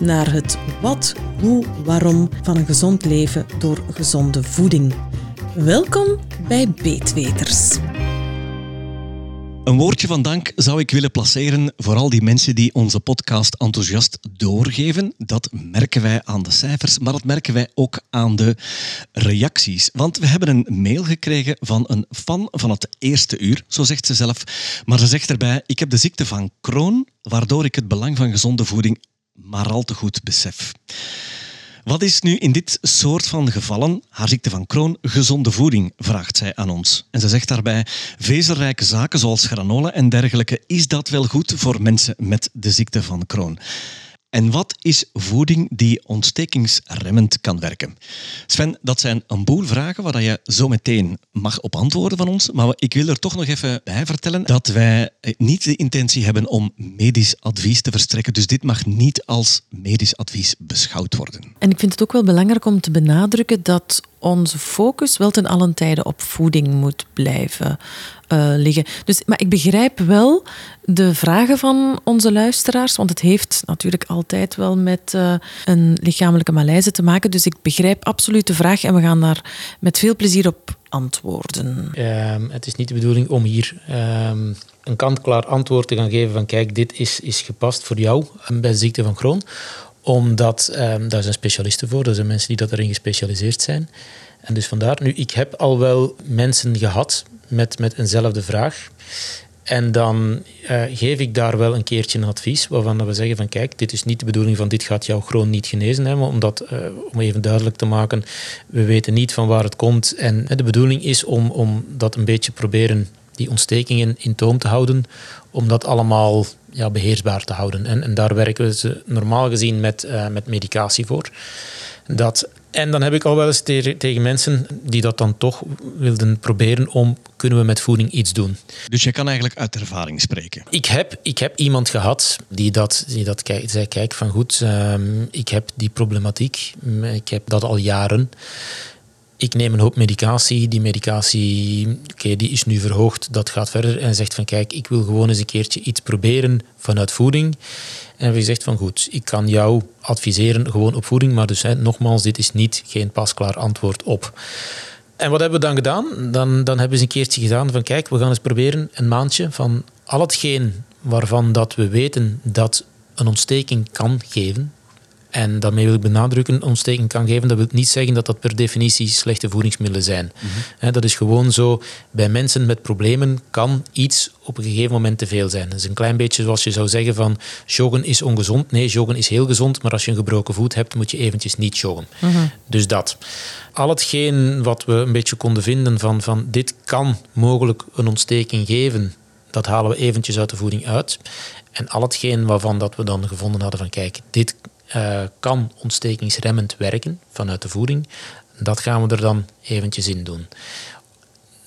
naar het wat, hoe, waarom van een gezond leven door gezonde voeding. Welkom bij Beetweters. Een woordje van dank zou ik willen placeren voor al die mensen die onze podcast enthousiast doorgeven. Dat merken wij aan de cijfers, maar dat merken wij ook aan de reacties. Want we hebben een mail gekregen van een fan van het eerste uur, zo zegt ze zelf. Maar ze zegt erbij, ik heb de ziekte van Crohn, waardoor ik het belang van gezonde voeding maar al te goed besef. Wat is nu in dit soort van gevallen, haar ziekte van Crohn, gezonde voeding, vraagt zij aan ons. En ze zegt daarbij, vezelrijke zaken zoals granola en dergelijke, is dat wel goed voor mensen met de ziekte van Crohn? En wat is voeding die ontstekingsremmend kan werken? Sven, dat zijn een boel vragen waar je zo meteen mag op antwoorden van ons. Maar ik wil er toch nog even bij vertellen dat wij niet de intentie hebben om medisch advies te verstrekken. Dus dit mag niet als medisch advies beschouwd worden. En ik vind het ook wel belangrijk om te benadrukken dat onze focus wel ten allen tijde op voeding moet blijven uh, liggen. Dus, maar ik begrijp wel de vragen van onze luisteraars, want het heeft natuurlijk altijd wel met uh, een lichamelijke malaise te maken. Dus ik begrijp absoluut de vraag en we gaan daar met veel plezier op antwoorden. Um, het is niet de bedoeling om hier um, een kant-klaar antwoord te gaan geven van kijk, dit is, is gepast voor jou bij de ziekte van Crohn omdat, um, daar zijn specialisten voor, dat zijn mensen die dat erin gespecialiseerd zijn. En dus vandaar, nu, ik heb al wel mensen gehad met, met eenzelfde vraag. En dan uh, geef ik daar wel een keertje een advies, waarvan we zeggen van kijk, dit is niet de bedoeling van dit gaat jou gewoon niet genezen hebben, omdat, uh, om even duidelijk te maken, we weten niet van waar het komt. En de bedoeling is om, om dat een beetje proberen, die ontstekingen in toom te houden, om dat allemaal ja, beheersbaar te houden. En, en daar werken we normaal gezien met, uh, met medicatie voor. Dat, en dan heb ik al wel eens tegen mensen die dat dan toch wilden proberen om kunnen we met voeding iets doen. Dus je kan eigenlijk uit ervaring spreken? Ik heb, ik heb iemand gehad die dat, die dat zei, kijk van goed, um, ik heb die problematiek, ik heb dat al jaren ik neem een hoop medicatie. Die medicatie die is nu verhoogd, dat gaat verder. En zegt van kijk, ik wil gewoon eens een keertje iets proberen vanuit voeding. En we zegt van goed, ik kan jou adviseren gewoon op voeding. Maar dus hè, nogmaals, dit is niet geen pasklaar antwoord op. En wat hebben we dan gedaan? Dan, dan hebben ze een keertje gedaan van kijk, we gaan eens proberen een maandje van al hetgeen waarvan dat we weten dat een ontsteking kan geven, en daarmee wil ik benadrukken, ontsteking kan geven. Dat wil niet zeggen dat dat per definitie slechte voedingsmiddelen zijn. Mhm. dat is gewoon zo. Bij mensen met problemen kan iets op een gegeven moment te veel zijn. Dat is een klein beetje zoals je zou zeggen van joggen is ongezond. Nee, joggen is heel gezond, maar als je een gebroken voet hebt, moet je eventjes niet joggen. Mhm. Dus dat. Al hetgeen wat we een beetje konden vinden van, van dit kan mogelijk een ontsteking geven, dat halen we eventjes uit de voeding uit. En al hetgeen waarvan dat we dan gevonden hadden van kijk, dit uh, kan ontstekingsremmend werken vanuit de voeding. Dat gaan we er dan eventjes in doen.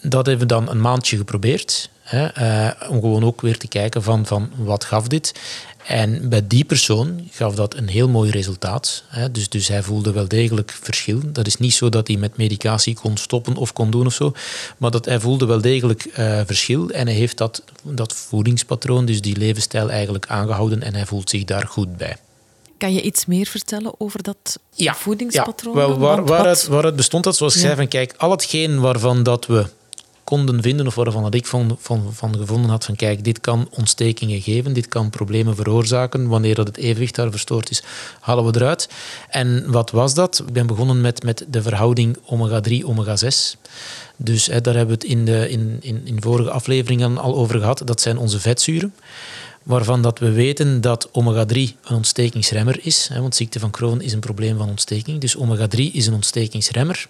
Dat hebben we dan een maandje geprobeerd. Hè, uh, om gewoon ook weer te kijken van, van wat gaf dit. En bij die persoon gaf dat een heel mooi resultaat. Hè. Dus, dus hij voelde wel degelijk verschil. Dat is niet zo dat hij met medicatie kon stoppen of kon doen of zo. Maar dat hij voelde wel degelijk uh, verschil. En hij heeft dat, dat voedingspatroon, dus die levensstijl eigenlijk aangehouden. En hij voelt zich daar goed bij. Kan je iets meer vertellen over dat ja, voedingspatroon? Ja, wel, waar, waaruit, waaruit bestond dat? Zoals ik zei, van kijk, al hetgeen waarvan dat we konden vinden, of waarvan dat ik van, van, van gevonden had van kijk, dit kan ontstekingen geven, dit kan problemen veroorzaken, wanneer dat het evenwicht daar verstoord is, halen we eruit. En wat was dat? Ik ben begonnen met, met de verhouding omega-3, omega-6. Dus hè, daar hebben we het in, de, in, in, in vorige afleveringen al over gehad. Dat zijn onze vetzuren waarvan dat we weten dat omega-3 een ontstekingsremmer is. Hè, want ziekte van Crohn is een probleem van ontsteking. Dus omega-3 is een ontstekingsremmer.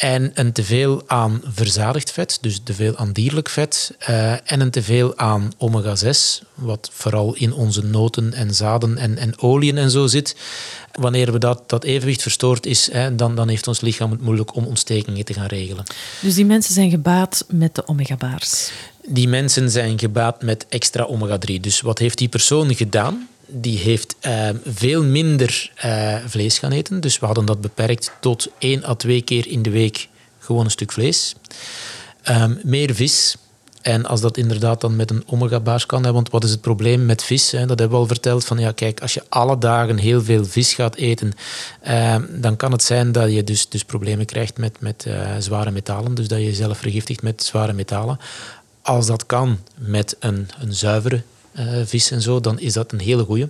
En een teveel aan verzadigd vet, dus teveel aan dierlijk vet. Uh, en een teveel aan omega-6, wat vooral in onze noten en zaden en, en oliën en zo zit. Wanneer we dat, dat evenwicht verstoord is, hè, dan, dan heeft ons lichaam het moeilijk om ontstekingen te gaan regelen. Dus die mensen zijn gebaat met de omega-baars? Die mensen zijn gebaat met extra omega-3. Dus wat heeft die persoon gedaan? die heeft uh, veel minder uh, vlees gaan eten. Dus we hadden dat beperkt tot één à twee keer in de week gewoon een stuk vlees. Um, meer vis. En als dat inderdaad dan met een omega-baars kan, hè, want wat is het probleem met vis? Dat hebben we al verteld. Van, ja, kijk, als je alle dagen heel veel vis gaat eten, uh, dan kan het zijn dat je dus, dus problemen krijgt met, met uh, zware metalen. Dus dat je jezelf vergiftigt met zware metalen. Als dat kan met een, een zuivere uh, vis en zo, dan is dat een hele goeie.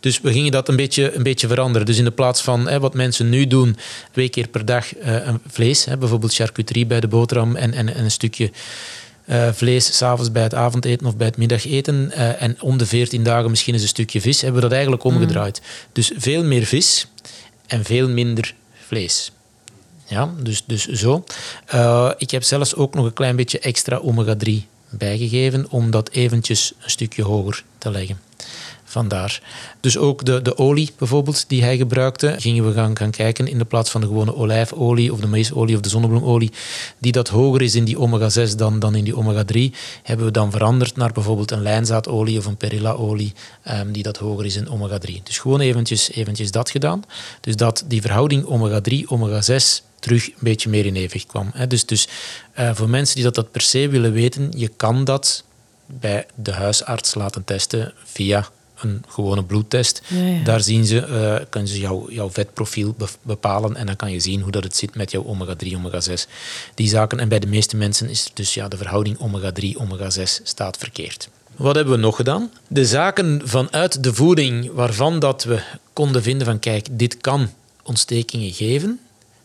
Dus we gingen dat een beetje, een beetje veranderen. Dus in de plaats van hè, wat mensen nu doen, twee keer per dag uh, vlees, hè, bijvoorbeeld charcuterie bij de boterham en, en, en een stukje uh, vlees s'avonds bij het avondeten of bij het middageten en om de 14 dagen misschien eens een stukje vis, hebben we dat eigenlijk mm. omgedraaid. Dus veel meer vis en veel minder vlees. Ja, dus, dus zo. ik heb zelfs ook nog een klein beetje extra omega-3 bijgegeven om dat eventjes een stukje hoger te leggen. Vandaar. Dus ook de, de olie bijvoorbeeld die hij gebruikte, gingen we gaan, gaan kijken in de plaats van de gewone olijfolie of de maïsolie of de zonnebloemolie, die dat hoger is in die omega-6 dan, dan in die omega-3, hebben we dan veranderd naar bijvoorbeeld een lijnzaadolie of een perillaolie um, die dat hoger is in omega-3. Dus gewoon eventjes, eventjes dat gedaan. Dus dat die verhouding omega-3, omega-6 terug een beetje meer in evenwicht kwam. Dus, dus uh, voor mensen die dat, dat per se willen weten, je kan dat bij de huisarts laten testen via een gewone bloedtest. Ja, ja. Daar zien ze, uh, kunnen ze jou, jouw vetprofiel bepalen en dan kan je zien hoe dat het zit met jouw omega-3, omega-6. Die zaken. En bij de meeste mensen is dus ja, de verhouding omega-3, omega-6 staat verkeerd. Wat hebben we nog gedaan? De zaken vanuit de voeding waarvan dat we konden vinden van kijk, dit kan ontstekingen geven,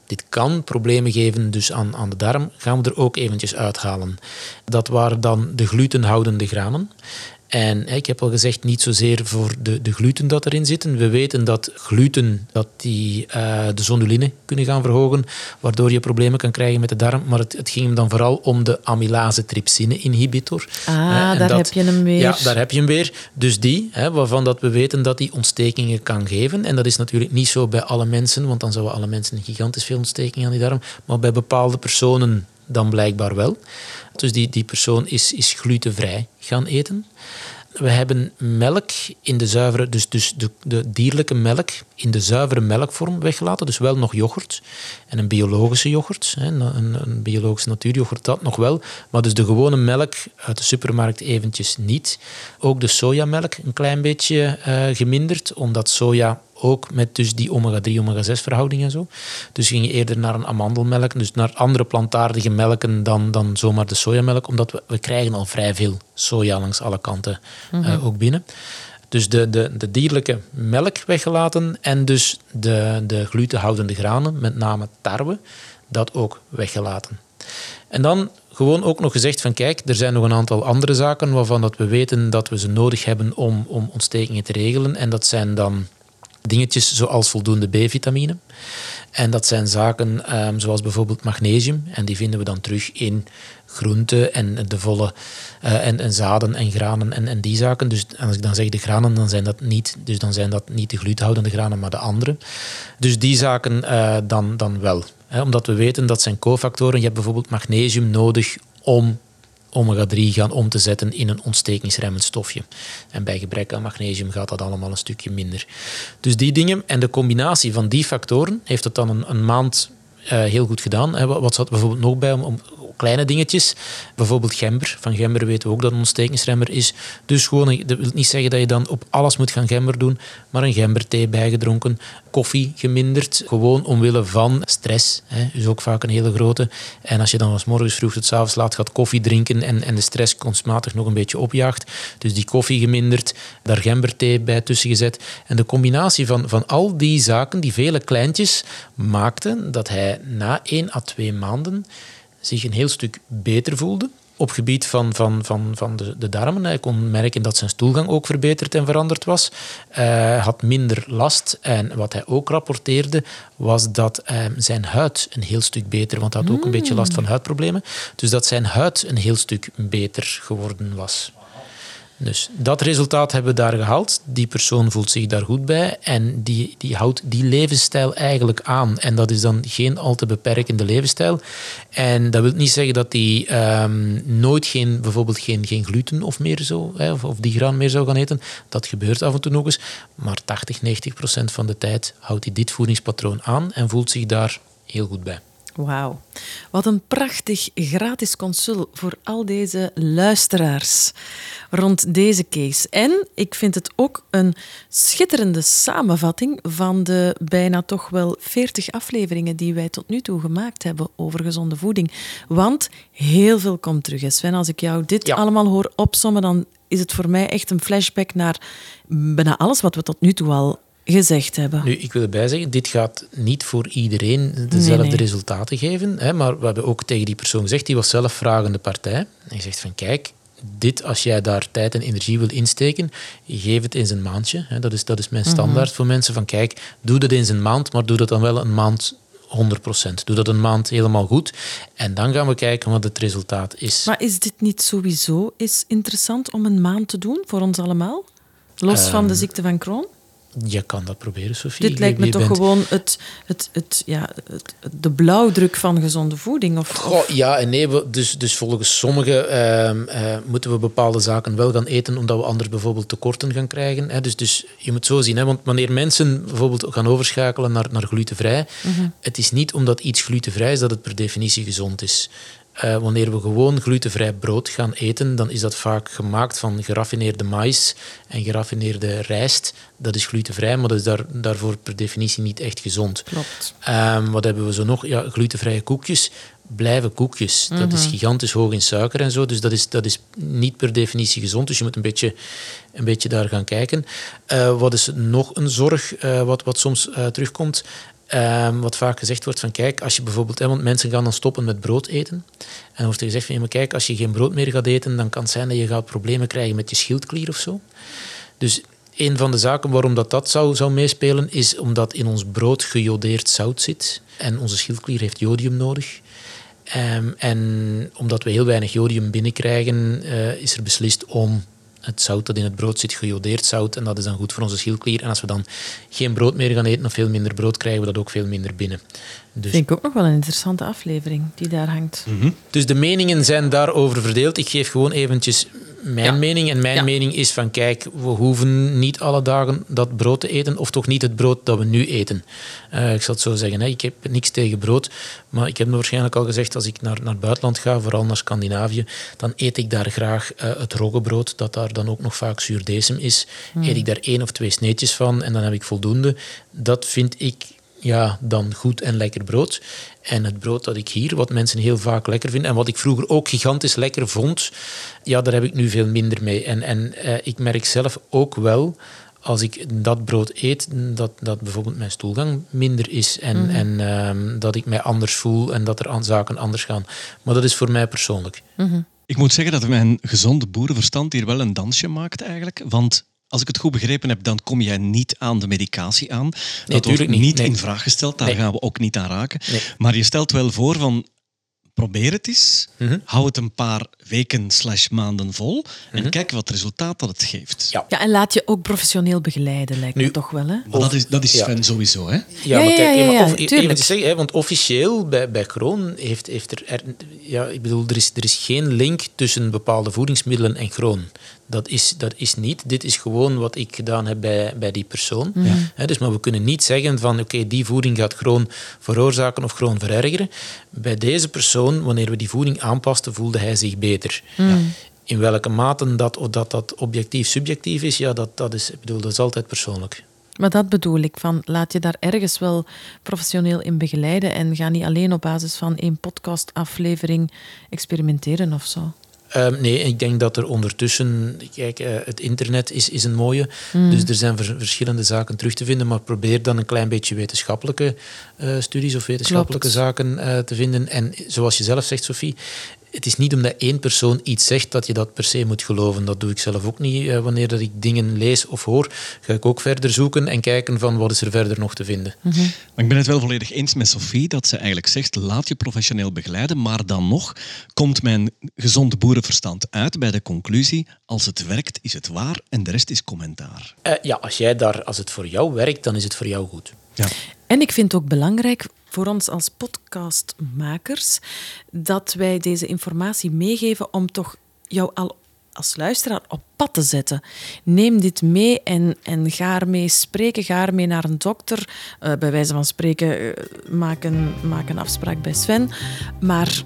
dit kan problemen geven dus aan, aan de darm, gaan we er ook eventjes uithalen. Dat waren dan de glutenhoudende granen. En ik heb al gezegd, niet zozeer voor de, de gluten dat erin zitten. We weten dat gluten dat die, uh, de zonuline kunnen gaan verhogen, waardoor je problemen kan krijgen met de darm. Maar het, het ging hem dan vooral om de amylase trypsine inhibitor. Ah, uh, daar heb je hem weer. Ja, daar heb je hem weer. Dus die, hè, waarvan dat we weten dat die ontstekingen kan geven. En dat is natuurlijk niet zo bij alle mensen, want dan zouden alle mensen gigantisch veel ontsteking aan die darm. Maar bij bepaalde personen dan blijkbaar wel. Dus die, die persoon is, is glutenvrij gaan eten. We hebben melk in de zuivere, dus, dus de, de dierlijke melk in de zuivere melkvorm weggelaten. Dus wel nog yoghurt en een biologische yoghurt. Een, een biologische natuuryoghurt dat nog wel. Maar dus de gewone melk uit de supermarkt eventjes niet. Ook de sojamelk een klein beetje uh, geminderd, omdat soja ook met dus die omega-3, omega-6 verhouding en zo. Dus ging je eerder naar een amandelmelk, dus naar andere plantaardige melken dan, dan zomaar de sojamelk, omdat we, we krijgen al vrij veel soja langs alle kanten mm ook binnen. Dus de, de, de dierlijke melk weggelaten en dus de, de glutenhoudende granen, met name tarwe, dat ook weggelaten. En dan gewoon ook nog gezegd van kijk, er zijn nog een aantal andere zaken waarvan dat we weten dat we ze nodig hebben om, om ontstekingen te regelen. En dat zijn dan dingetjes zoals voldoende B-vitamine. En dat zijn zaken um, zoals bijvoorbeeld magnesium. En die vinden we dan terug in groenten en de volle uh, en, en, zaden en granen en, en die zaken. Dus als ik dan zeg de granen, dan zijn dat niet, dus dan zijn dat niet de glutenhoudende granen, maar de andere. Dus die zaken uh, dan, dan wel. Omdat we weten dat zijn cofactoren. Je hebt bijvoorbeeld magnesium nodig om omega-3 gaan om te zetten in een ontstekingsremmend stofje. En bij gebrek aan magnesium gaat dat allemaal een stukje minder. Dus die dingen en de combinatie van die factoren heeft het dan een, een maand heel goed gedaan. Wat zat bijvoorbeeld nog bij om, kleine dingetjes. Bijvoorbeeld gember. Van gember weten we ook dat een ontstekingsremmer is. Dus gewoon, dat wil niet zeggen dat je dan op alles moet gaan gember doen, maar een gemberthee bijgedronken, koffie geminderd, gewoon omwille van stress. Hè, is ook vaak een hele grote. En als je dan als morgens vroeg tot avonds laat gaat koffie drinken en, en de stress kunstmatig nog een beetje opjaagt, dus die koffie geminderd, daar gemberthee bij tussen gezet. En de combinatie van, van al die zaken, die vele kleintjes, maakte dat hij na één à twee maanden zich een heel stuk beter voelde. op gebied van, van, van, van de, de darmen. Hij kon merken dat zijn stoelgang ook verbeterd en veranderd was. Hij had minder last. En wat hij ook rapporteerde, was dat ehm, zijn huid een heel stuk beter, want hij had ook een beetje last van huidproblemen. Dus dat zijn huid een heel stuk beter geworden was. Dus dat resultaat hebben we daar gehaald. Die persoon voelt zich daar goed bij en die, die houdt die levensstijl eigenlijk aan. En dat is dan geen al te beperkende levensstijl. En dat wil niet zeggen dat die ehm, nooit geen, bijvoorbeeld geen, geen gluten of meer zo, hè, of, of die graan meer zou gaan eten. Dat gebeurt af en toe nog eens. Maar 80, 90 procent van de tijd houdt hij dit voedingspatroon aan en voelt zich daar heel goed bij. Wauw. Wat een prachtig gratis consult voor al deze luisteraars rond deze case. En ik vind het ook een schitterende samenvatting van de bijna toch wel 40 afleveringen die wij tot nu toe gemaakt hebben over gezonde voeding. Want heel veel komt terug. Sven, als ik jou dit allemaal hoor opsommen, dan is het voor mij echt een flashback naar bijna alles wat we tot nu toe al gezegd hebben. Nu, ik wil erbij zeggen, dit gaat niet voor iedereen dezelfde resultaten geven. Hè, maar we hebben ook tegen die persoon gezegd, die was zelf vragende partij. En je zegt van, kijk, dit, als jij daar tijd en energie wil insteken, geef het in een maandje. Hè. Dat, is, dat is mijn mhm. standaard voor mensen. Van kijk, doe dat in een maand, maar doe dat dan wel een maand 100%. Doe dat een maand helemaal goed. En dan gaan we kijken wat het resultaat is. Maar is dit niet sowieso is interessant om een maand te doen voor ons allemaal? Los van de ehm, ziekte van Crohn? Je kan dat proberen, Sofie. Dit lijkt me toch gewoon het, het, het, ja, het, de blauwdruk van gezonde voeding? Of, Goh, ja en nee. Dus, dus volgens sommigen ehm, eh, moeten we bepaalde zaken wel gaan eten, omdat we anders bijvoorbeeld tekorten gaan krijgen. Hè. Dus, dus je moet zo zien, hè, want wanneer mensen bijvoorbeeld gaan overschakelen naar, naar glutenvrij, mm het is niet omdat iets glutenvrij is dat het per definitie gezond is. Uh, wanneer we gewoon glutenvrij brood gaan eten, dan is dat vaak gemaakt van geraffineerde mais en geraffineerde rijst. Dat is glutenvrij, maar dat is daar, daarvoor per definitie niet echt gezond. Klopt. Um, wat hebben we zo nog? Ja, glutenvrije koekjes blijven koekjes. Dat is mhm. gigantisch hoog in suiker en zo, dus dat is, dat is niet per definitie gezond. Dus je moet een beetje, een beetje daar gaan kijken. Uh, wat is nog een zorg uh, wat, wat soms terugkomt? Um, wat vaak gezegd wordt van kijk, als je bijvoorbeeld, mensen gaan dan stoppen met brood eten. En dan wordt er gezegd van kijk, als je geen brood meer gaat eten, dan kan het zijn dat je gaat problemen krijgen met je schildklier of zo. Dus een van de zaken waarom dat, dat zou, zou meespelen, is omdat in ons brood gejodeerd zout zit. En onze schildklier heeft jodium nodig. Um, en omdat we heel weinig jodium binnenkrijgen, uh, is er beslist om het zout dat in het brood zit, gejodeerd zout. En dat is dan goed voor onze schildklier. En als we dan geen brood meer gaan eten of veel minder brood, krijgen we dat ook veel minder binnen. Dus... Vind ik ook nog wel een interessante aflevering die daar hangt. Mhm. Dus de meningen zijn daarover verdeeld. Ik geef gewoon eventjes mijn mening. En mijn mening is van, kijk, we hoeven niet alle dagen dat brood te eten, of toch niet het brood dat we nu eten. Uh, ik zal het zo zeggen, hè. ik heb niks tegen brood, maar ik heb waarschijnlijk al gezegd, als ik naar, naar het buitenland ga, vooral naar Scandinavië, dan eet ik daar graag uh, het roggebrood, dat daar dan ook nog vaak zuurdesem is. Hmm. Eet ik daar één of twee sneetjes van en dan heb ik voldoende. Dat vind ik ja, dan goed en lekker brood. En het brood dat ik hier, wat mensen heel vaak lekker vinden en wat ik vroeger ook gigantisch lekker vond, ja, daar heb ik nu veel minder mee. En, en eh, ik merk zelf ook wel, als ik dat brood eet, dat, dat bijvoorbeeld mijn stoelgang minder is en, mhm. en ehm, dat ik mij anders voel en dat er aan zaken anders gaan. Maar dat is voor mij persoonlijk. Mhm. Ik moet zeggen dat mijn gezonde boerenverstand hier wel een dansje maakt eigenlijk. Want als ik het goed begrepen heb, dan kom jij niet aan de medicatie aan. dat wordt niet, in vraag gesteld, daar gaan we ook niet aan raken. Maar je stelt wel voor van probeer het eens. Mm Hou het een paar weken slash maanden vol. En mhm. kijk wat resultaat dat het geeft. Ja. ja, en laat je ook professioneel begeleiden, lijkt me toch wel. Hè? Maar dat is, dat is Sven sowieso, hè? Ja, ja, maar kijk, ja, even zeggen, hè, want officieel bij, bij Crohn heeft, heeft er, Ja, ik bedoel, er is, er is geen link tussen bepaalde voedingsmiddelen en Crohn. Dat is, dat is niet. Dit is gewoon wat ik gedaan heb bij, bij die persoon. Ja. dus, maar we kunnen niet zeggen van oké, die voeding gaat gewoon veroorzaken of gewoon verergeren. Bij deze persoon, wanneer we die voeding aanpasten, voelde hij zich beter. Ja. In welke mate dat, of dat, dat objectief subjectief is, ja, dat, dat, is, ik bedoel, dat is altijd persoonlijk. Maar dat bedoel ik, van laat je daar ergens wel professioneel in begeleiden en ga niet alleen op basis van één podcastaflevering experimenteren of zo. Ehm, nee, ik denk dat er ondertussen, kijk, uh, het internet is, is een mooie, mm. dus er zijn verschillende zaken terug te vinden, maar probeer dan een klein beetje wetenschappelijke uh, studies of wetenschappelijke zaken uh, te vinden. En zoals je zelf zegt, Sophie, het is niet omdat één persoon iets zegt dat je dat per se moet geloven. Dat doe ik zelf ook niet. Eh, wanneer dat ik dingen lees of hoor, ga ik ook verder zoeken en kijken van wat is er verder nog te vinden. Maar ik ben het wel volledig eens met Sophie dat ze eigenlijk zegt laat je professioneel begeleiden, maar dan nog komt mijn gezond boerenverstand uit bij de conclusie als het werkt is het waar en de rest is commentaar. Eh, ja, als, jij daar, als het voor jou werkt, dan is het voor jou goed. Ja. En ik vind het ook belangrijk voor ons als podcastmakers dat wij deze informatie meegeven om toch jou al als luisteraar op pad te zetten. Neem dit mee en, en ga ermee spreken. Ga ermee naar een dokter. Uh, bij wijze van spreken, uh, maak, een, maak een afspraak bij Sven. Maar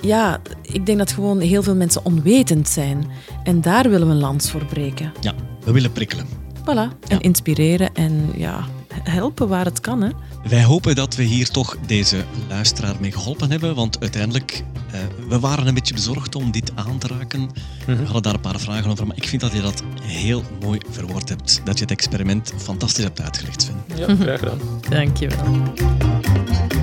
ja, ik denk dat gewoon heel veel mensen onwetend zijn. En daar willen we een lans voor breken. Ja, we willen prikkelen. Voilà, en inspireren en ja, helpen waar het kan. Hè. Wij hopen dat we hier toch deze luisteraar mee geholpen hebben, want uiteindelijk, uh, we waren een beetje bezorgd om dit aan te raken. Mm -hmm. We hadden daar een paar vragen over, maar ik vind dat je dat heel mooi verwoord hebt. Dat je het experiment fantastisch hebt uitgelegd, Sven. Ja, graag gedaan. Dank je wel.